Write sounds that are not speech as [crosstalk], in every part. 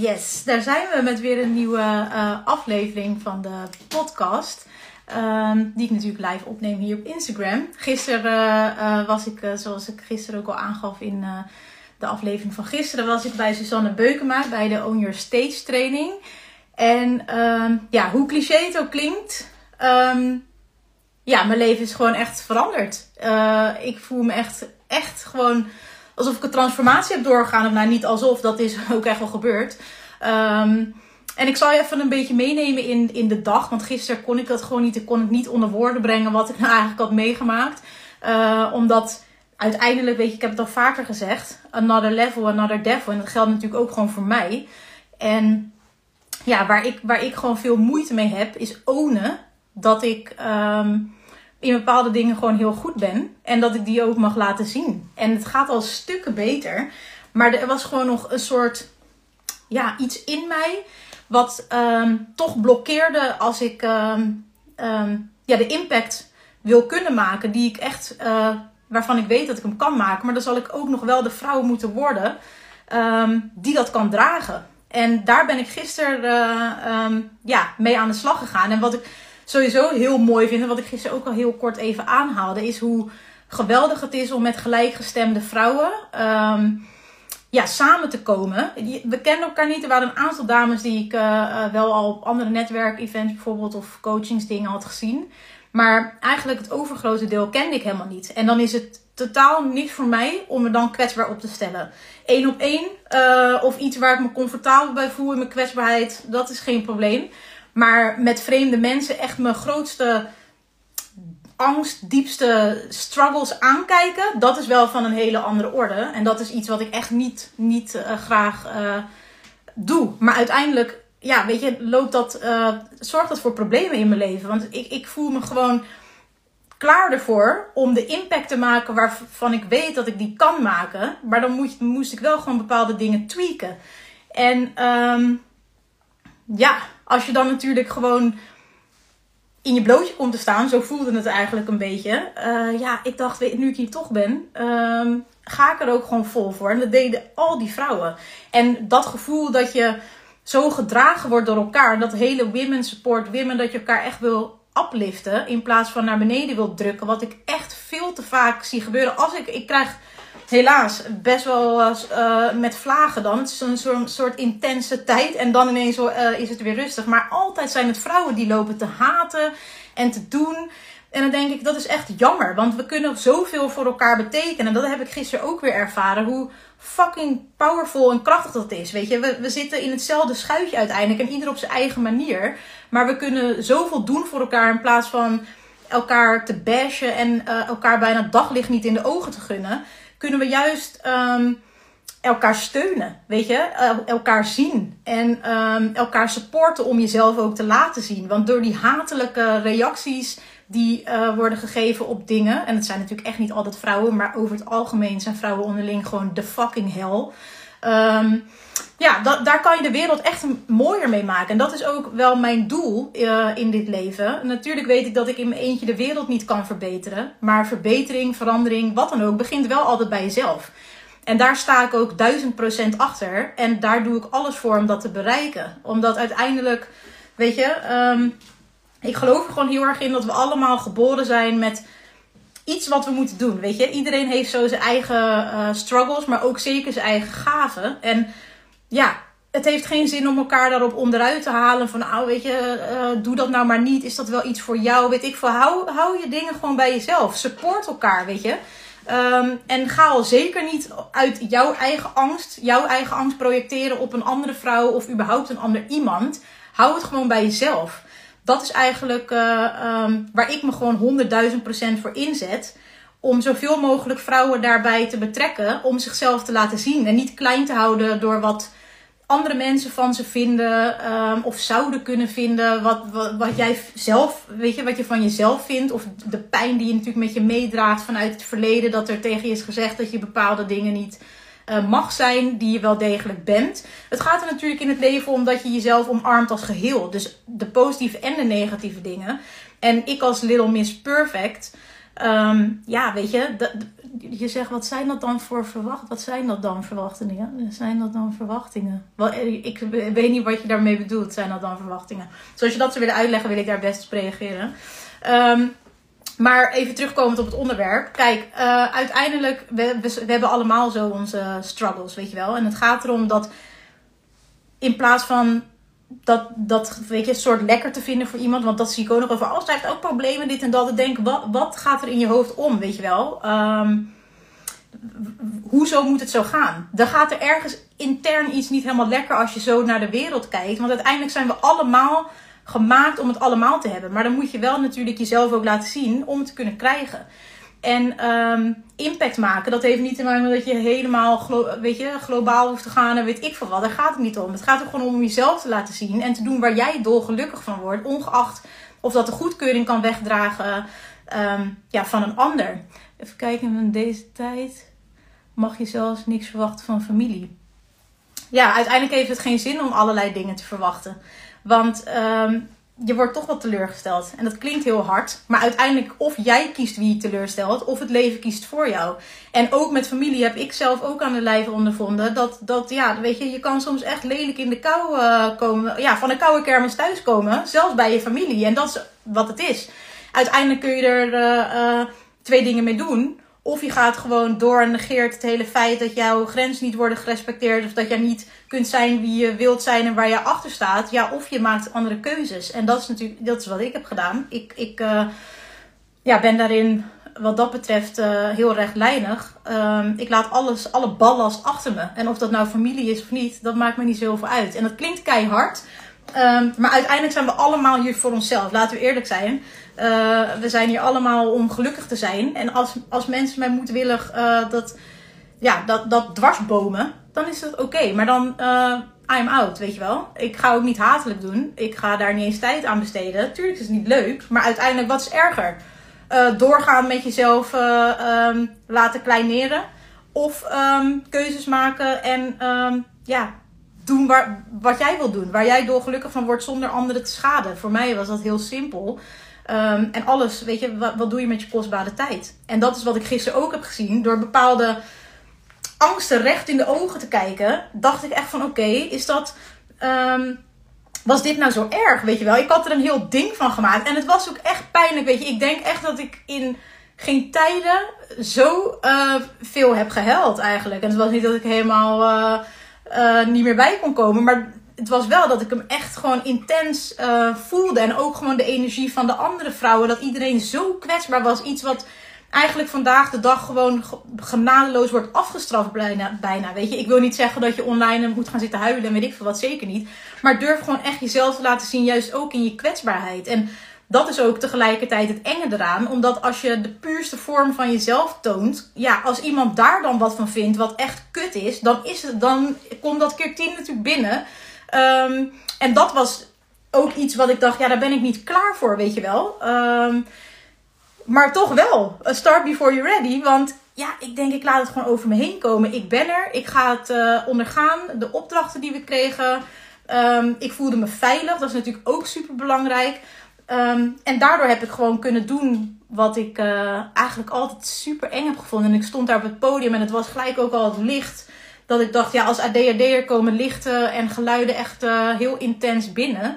Yes, daar zijn we met weer een nieuwe uh, aflevering van de podcast. Um, die ik natuurlijk live opneem hier op Instagram. Gisteren uh, was ik, zoals ik gisteren ook al aangaf in de aflevering van gisteren, was ik bij Susanne Beukema bij de Own Your Stage training. En um, ja, hoe cliché het ook klinkt, um, ja, mijn leven is gewoon echt veranderd. ik voel me echt, echt gewoon alsof ik een transformatie heb doorgegaan. Of nou, niet alsof, dat is [laughs] ook echt wel gebeurd. Um, en ik zal je even een beetje meenemen in, in de dag. Want gisteren kon ik dat gewoon niet. Ik kon het niet onder woorden brengen wat ik nou eigenlijk had meegemaakt. Uh, omdat uiteindelijk, weet je, ik heb het al vaker gezegd. Another level, another devil. En dat geldt natuurlijk ook gewoon voor mij. En ja, waar ik, waar ik gewoon veel moeite mee heb, is ownen dat ik um, in bepaalde dingen gewoon heel goed ben. En dat ik die ook mag laten zien. En het gaat al stukken beter. Maar er was gewoon nog een soort, ja, iets in mij wat um, toch blokkeerde als ik um, um, ja, de impact wil kunnen maken die ik echt, uh, waarvan ik weet dat ik hem kan maken. Maar dan zal ik ook nog wel de vrouw moeten worden die dat kan dragen. En daar ben ik gisteren uh, ja, mee aan de slag gegaan. En wat ik sowieso heel mooi vind, en wat ik gisteren ook al heel kort even aanhaalde, is hoe geweldig het is om met gelijkgestemde vrouwen um, ja, samen te komen. We kennen elkaar niet. Er waren een aantal dames die ik uh, wel al op andere netwerkevents bijvoorbeeld of coachingsdingen had gezien. Maar eigenlijk het overgrote deel kende ik helemaal niet. En dan is het totaal niet voor mij om me dan kwetsbaar op te stellen. Eén op één uh, of iets waar ik me comfortabel bij voel in mijn kwetsbaarheid, dat is geen probleem. Maar met vreemde mensen echt mijn grootste angst, diepste struggles aankijken, dat is wel van een hele andere orde. En dat is iets wat ik echt niet, niet uh, graag uh, doe. Maar uiteindelijk, ja, weet je, loopt dat, uh, zorgt dat voor problemen in mijn leven. Want ik, ik voel me gewoon klaar ervoor om de impact te maken waarvan ik weet dat ik die kan maken. Maar dan moet, moest ik wel gewoon bepaalde dingen tweaken. En um, ja, als je dan natuurlijk gewoon in je blootje komt te staan. Zo voelde het eigenlijk een beetje. Uh, ja, ik dacht, nu ik hier toch ben, um, ga ik er ook gewoon vol voor. En dat deden al die vrouwen. En dat gevoel dat je zo gedragen wordt door elkaar. Dat hele women support women, dat je elkaar echt wil upliften. In plaats van naar beneden wil drukken. Wat ik echt veel te vaak zie gebeuren. Als ik, ik krijg helaas best wel uh, met vlagen dan. Het is een soort, intense tijd en dan ineens uh, is het weer rustig. Maar altijd zijn het vrouwen die lopen te haten en te doen. En dan denk ik, dat is echt jammer. Want we kunnen zoveel voor elkaar betekenen. En dat heb ik gisteren ook weer ervaren. Hoe fucking powerful en krachtig dat is. Weet je, we, zitten in hetzelfde schuitje uiteindelijk. En ieder op zijn eigen manier. Maar we kunnen zoveel doen voor elkaar in plaats van elkaar te bashen en elkaar bijna daglicht niet in de ogen te gunnen kunnen we juist um, elkaar steunen, weet je, elkaar zien en um, elkaar supporten om jezelf ook te laten zien. Want door die hatelijke reacties die uh, worden gegeven op dingen, en het zijn natuurlijk echt niet altijd vrouwen, maar over het algemeen zijn vrouwen onderling gewoon de fucking hell. Um, ja, dat, daar kan je de wereld echt mooier mee maken. En dat is ook wel mijn doel uh, in dit leven. Natuurlijk weet ik dat ik in mijn eentje de wereld niet kan verbeteren. Maar verbetering, verandering, wat dan ook, begint wel altijd bij jezelf. En daar sta ik ook duizend procent achter. En daar doe ik alles voor om dat te bereiken. Omdat uiteindelijk, weet je, um, ik geloof er gewoon heel erg in dat we allemaal geboren zijn met iets wat we moeten doen. Weet je, iedereen heeft zo zijn eigen uh, struggles, maar ook zeker zijn eigen gaven. En ja, het heeft geen zin om elkaar daarop onderuit te halen. Van, nou, weet je, uh, doe dat nou maar niet. Is dat wel iets voor jou? Weet ik veel. Hou, je dingen gewoon bij jezelf. Support elkaar, weet je. Um, en ga al zeker niet uit jouw eigen angst, jouw eigen angst projecteren op een andere vrouw of überhaupt een ander iemand. Hou het gewoon bij jezelf. Dat is eigenlijk uh, um, waar ik me gewoon honderdduizend procent voor inzet om zoveel mogelijk vrouwen daarbij te betrekken om zichzelf te laten zien. En niet klein te houden door wat andere mensen van ze vinden um, of zouden kunnen vinden. Wat, wat, wat, jij zelf, weet je, wat je van jezelf vindt. Of de pijn die je natuurlijk met je meedraagt vanuit het verleden. Dat er tegen je is gezegd dat je bepaalde dingen niet uh, mag zijn die je wel degelijk bent. Het gaat er natuurlijk in het leven om dat je jezelf omarmt als geheel. Dus de positieve en de negatieve dingen. En ik als Little Miss Perfect um, ja, weet je, je zegt, wat zijn dat dan voor verwacht? Wat zijn dat dan verwachtingen? Zijn dat dan verwachtingen? Wel, ik weet niet wat je daarmee bedoelt. Zijn dat dan verwachtingen? Zoals je dat zou willen uitleggen, wil ik daar best op reageren. Ehm, maar even terugkomend op het onderwerp. Kijk, uh, uiteindelijk, we, we, hebben allemaal zo onze struggles, weet je wel. En het gaat erom dat in plaats van dat, dat weet je, soort lekker te vinden voor iemand. Want dat zie ik ook nog over. Oh, heeft ook problemen, dit en dat. Dan denk wat, wat gaat er in je hoofd om, weet je wel? Um, hoezo moet het zo gaan? Dan gaat er ergens intern iets niet helemaal lekker als je zo naar de wereld kijkt. Want uiteindelijk zijn we allemaal gemaakt om het allemaal te hebben. Maar dan moet je wel natuurlijk jezelf ook laten zien om het te kunnen krijgen. En um, impact maken, dat heeft niet te maken dat je helemaal weet je, globaal hoeft te gaan en weet ik veel wat. Daar gaat het niet om. Het gaat er gewoon om jezelf te laten zien en te doen waar jij dolgelukkig van wordt. Ongeacht of dat de goedkeuring kan wegdragen um, ja, van een ander. Even kijken, in deze tijd mag je zelfs niks verwachten van familie. Ja, uiteindelijk heeft het geen zin om allerlei dingen te verwachten. Want um, je wordt toch wat teleurgesteld. En dat klinkt heel hard. Maar uiteindelijk of jij kiest wie je teleurstelt. Of het leven kiest voor jou. En ook met familie heb ik zelf ook aan de lijve ondervonden. Dat, dat ja, weet je, je kan soms echt lelijk in de kou uh, komen. Ja, van een koude kermis thuiskomen. Zelfs bij je familie. En dat is wat het is. Uiteindelijk kun je er uh, uh, twee dingen mee doen. Of je gaat gewoon door en negeert het hele feit dat jouw grenzen niet worden gerespecteerd. Of dat jij niet kunt zijn wie je wilt zijn en waar je achter staat. Ja, of je maakt andere keuzes. En dat is natuurlijk dat is wat ik heb gedaan. Ik, ik uh, ja, ben daarin wat dat betreft uh, heel rechtlijnig. Um, ik laat alles, alle ballast achter me. En of dat nou familie is of niet, dat maakt me niet zoveel uit. En dat klinkt keihard. Um, maar uiteindelijk zijn we allemaal hier voor onszelf. Laten we eerlijk zijn. Uh, we zijn hier allemaal om gelukkig te zijn. En als, als mensen mij moedwillig uh, dat, ja, dat, dat dwarsbomen, dan is dat oké. Maar dan, uh, I'm out, weet je wel. Ik ga ook niet hatelijk doen. Ik ga daar niet eens tijd aan besteden. Tuurlijk is het niet leuk. Maar uiteindelijk, wat is erger? doorgaan met jezelf um, laten kleineren. Of um, keuzes maken en um, ja, doen waar, wat jij wil doen. Waar jij door gelukkig van wordt zonder anderen te schaden. Voor mij was dat heel simpel. Um, en alles, weet je, wat, wat doe je met je kostbare tijd? En dat is wat ik gisteren ook heb gezien. Door bepaalde angsten recht in de ogen te kijken, dacht ik echt van oké, is dat. Um, was dit nou zo erg? Weet je wel, ik had er een heel ding van gemaakt. En het was ook echt pijnlijk. Weet je, ik denk echt dat ik in geen tijden zo uh, veel heb gehuild eigenlijk. En het was niet dat ik helemaal. Uh, uh, niet meer bij kon komen. Maar het was wel dat ik hem echt gewoon intens uh, voelde. En ook gewoon de energie van de andere vrouwen. Dat iedereen zo kwetsbaar was. Iets wat eigenlijk vandaag de dag gewoon genadeloos wordt afgestraft bijna, bijna. Weet je, ik wil niet zeggen dat je online moet gaan zitten huilen en weet ik veel wat, zeker niet. Maar durf gewoon echt jezelf te laten zien, juist ook in je kwetsbaarheid. En dat is ook tegelijkertijd het enge eraan. Omdat als je de puurste vorm van jezelf toont. Ja, als iemand daar dan wat van vindt, wat echt kut is. Dan, is het, dan komt dat keer tien natuurlijk binnen. Um, en dat was ook iets wat ik dacht, ja, daar ben ik niet klaar voor, weet je wel. Um, maar toch wel. Start before you're ready. Want ja, ik denk, ik laat het gewoon over me heen komen. Ik ben er. Ik ga het uh, ondergaan. De opdrachten die we kregen. Um, ik voelde me veilig. Dat is natuurlijk ook super belangrijk. En daardoor heb ik gewoon kunnen doen wat ik uh, eigenlijk altijd super eng heb gevonden. En ik stond daar op het podium en het was gelijk ook al het licht. Dat ik dacht, ja, als ADHD'er komen lichten en geluiden echt uh, heel intens binnen.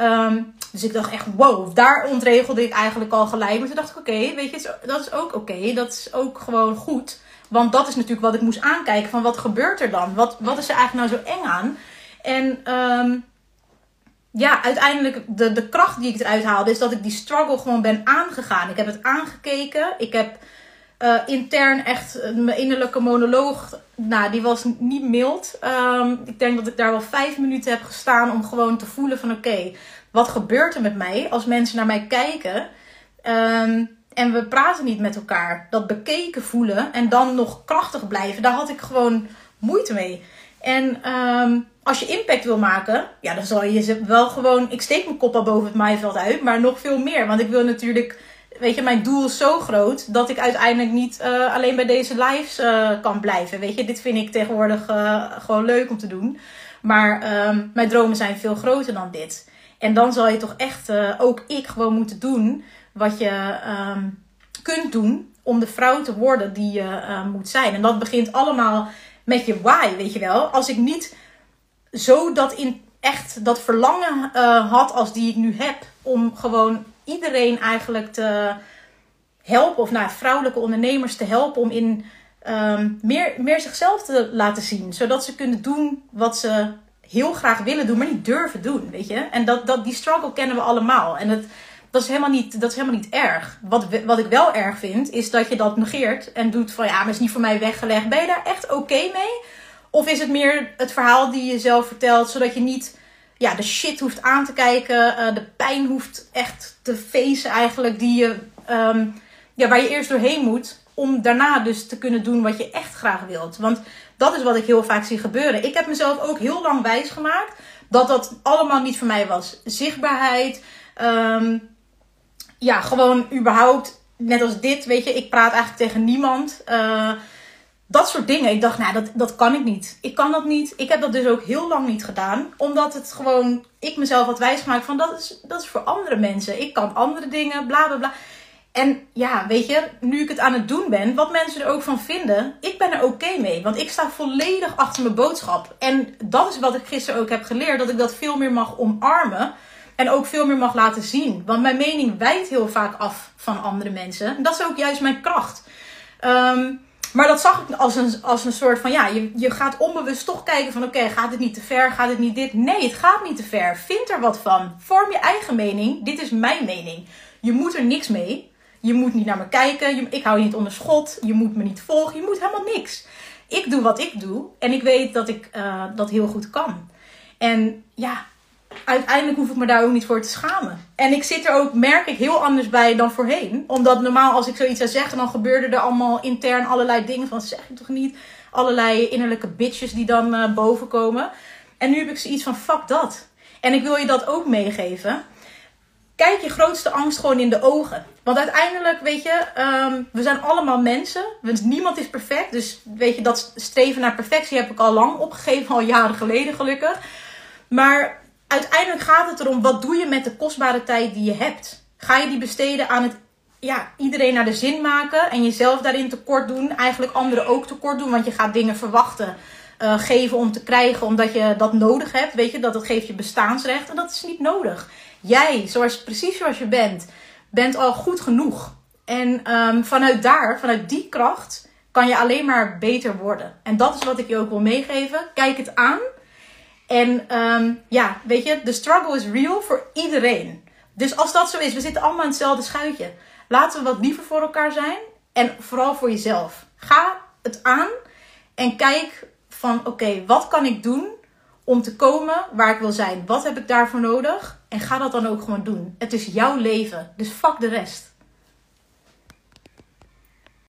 Um, dus ik dacht echt, wow, daar ontregelde ik eigenlijk al gelijk. Maar toen dacht ik, oké, weet je, dat is ook oké. Dat is ook gewoon goed. Want dat is natuurlijk wat ik moest aankijken. Van wat gebeurt er dan? Wat, wat is er eigenlijk nou zo eng aan? En um, ja, uiteindelijk de, de kracht die ik eruit haalde, is dat ik die struggle gewoon ben aangegaan. Ik heb het aangekeken. Ik heb uh, intern echt mijn innerlijke monoloog, nou, die was niet mild. Um, ik denk dat ik daar wel vijf minuten heb gestaan om gewoon te voelen van oké, wat gebeurt er met mij als mensen naar mij kijken? Um, en we praten niet met elkaar. Dat bekeken voelen en dan nog krachtig blijven, daar had ik gewoon moeite mee. En um, als je impact wil maken, ja, dan zal je ze wel gewoon. Ik steek mijn kop al boven het maaiveld uit, maar nog veel meer. Want ik wil natuurlijk. Weet je, mijn doel is zo groot dat ik uiteindelijk niet uh, alleen bij deze lives uh, kan blijven. Weet je, dit vind ik tegenwoordig uh, gewoon leuk om te doen. Maar um, mijn dromen zijn veel groter dan dit. En dan zal je toch echt, ook ik, gewoon moeten doen wat je um, kunt doen om de vrouw te worden die je moet zijn. En dat begint allemaal met je why, weet je wel. Als ik niet zo dat in echt dat verlangen had als die ik nu heb. Om gewoon iedereen eigenlijk te helpen. Of nou, vrouwelijke ondernemers te helpen om in um, meer, meer zichzelf te laten zien. Zodat ze kunnen doen wat ze heel graag willen doen, maar niet durven doen. Weet je? En dat, dat, die struggle kennen we allemaal. En het, dat, is helemaal niet, dat is helemaal niet erg. Wat, wat ik wel erg vind, is dat je dat negeert en doet van ja, maar is niet voor mij weggelegd. Ben je daar echt oké mee? Of is het meer het verhaal die je zelf vertelt, zodat je niet ja, de shit hoeft aan te kijken, uh, de pijn hoeft echt te feesten eigenlijk, die je, um, ja, waar je eerst doorheen moet, om daarna dus te kunnen doen wat je echt graag wilt. Want dat is wat ik heel vaak zie gebeuren. Ik heb mezelf ook heel lang wijs gemaakt dat dat allemaal niet voor mij was. Zichtbaarheid, um, ja, gewoon überhaupt, net als dit, weet je, ik praat eigenlijk tegen niemand. Uh, dat soort dingen. Ik dacht, nou, dat, dat kan ik niet. Ik kan dat niet. Ik heb dat dus ook heel lang niet gedaan. Omdat het gewoon, ik mezelf had wijsgemaakt van, dat is, dat is voor andere mensen. Ik kan andere dingen, bla bla bla. En ja, weet je, nu ik het aan het doen ben, wat mensen er ook van vinden, ik ben er oké mee. Want ik sta volledig achter mijn boodschap. En dat is wat ik gisteren ook heb geleerd, dat ik dat veel meer mag omarmen. En ook veel meer mag laten zien. Want mijn mening wijkt heel vaak af van andere mensen. En dat is ook juist mijn kracht. Um, maar dat zag ik als een, als een soort van, ja, je, je gaat onbewust toch kijken van, oké, gaat het niet te ver? Gaat het niet dit? Nee, het gaat niet te ver. Vind er wat van. Vorm je eigen mening. Dit is mijn mening. Je moet er niks mee. Je moet niet naar me kijken. Je, ik hou je niet onder schot. Je moet me niet volgen. Je moet helemaal niks. Ik doe wat ik doe. En ik weet dat ik uh, dat heel goed kan. En ja, uiteindelijk hoef ik me daar ook niet voor te schamen. En ik zit er ook, merk ik, heel anders bij dan voorheen. Omdat normaal als ik zoiets zou zeggen, dan gebeurde er allemaal intern allerlei dingen van zeg je toch niet. Allerlei innerlijke bitches die dan uh, boven komen. En nu heb ik zoiets van fuck dat. En ik wil je dat ook meegeven. Kijk je grootste angst gewoon in de ogen. Want uiteindelijk, weet je, um, we zijn allemaal mensen. Niemand is perfect. Dus weet je, dat streven naar perfectie heb ik al lang opgegeven, al jaren geleden gelukkig. Maar uiteindelijk gaat het erom, wat doe je met de kostbare tijd die je hebt? Ga je die besteden aan het ja, iedereen naar de zin maken en jezelf daarin tekort doen? Eigenlijk anderen ook tekort doen, want je gaat dingen verwachten. Uh, geven om te krijgen omdat je dat nodig hebt. Weet je, dat, dat geeft je bestaansrecht en dat is niet nodig. Jij, zoals, precies zoals je bent, bent al goed genoeg. En um, vanuit daar, vanuit die kracht, kan je alleen maar beter worden. En dat is wat ik je ook wil meegeven. Kijk het aan. En um, ja, weet je, de struggle is real voor iedereen. Dus als dat zo is, we zitten allemaal in hetzelfde schuitje. Laten we wat liever voor elkaar zijn. En vooral voor jezelf. Ga het aan en kijk van oké, wat kan ik doen om te komen waar ik wil zijn? Wat heb ik daarvoor nodig? En ga dat dan ook gewoon doen. Het is jouw leven, dus fuck de rest.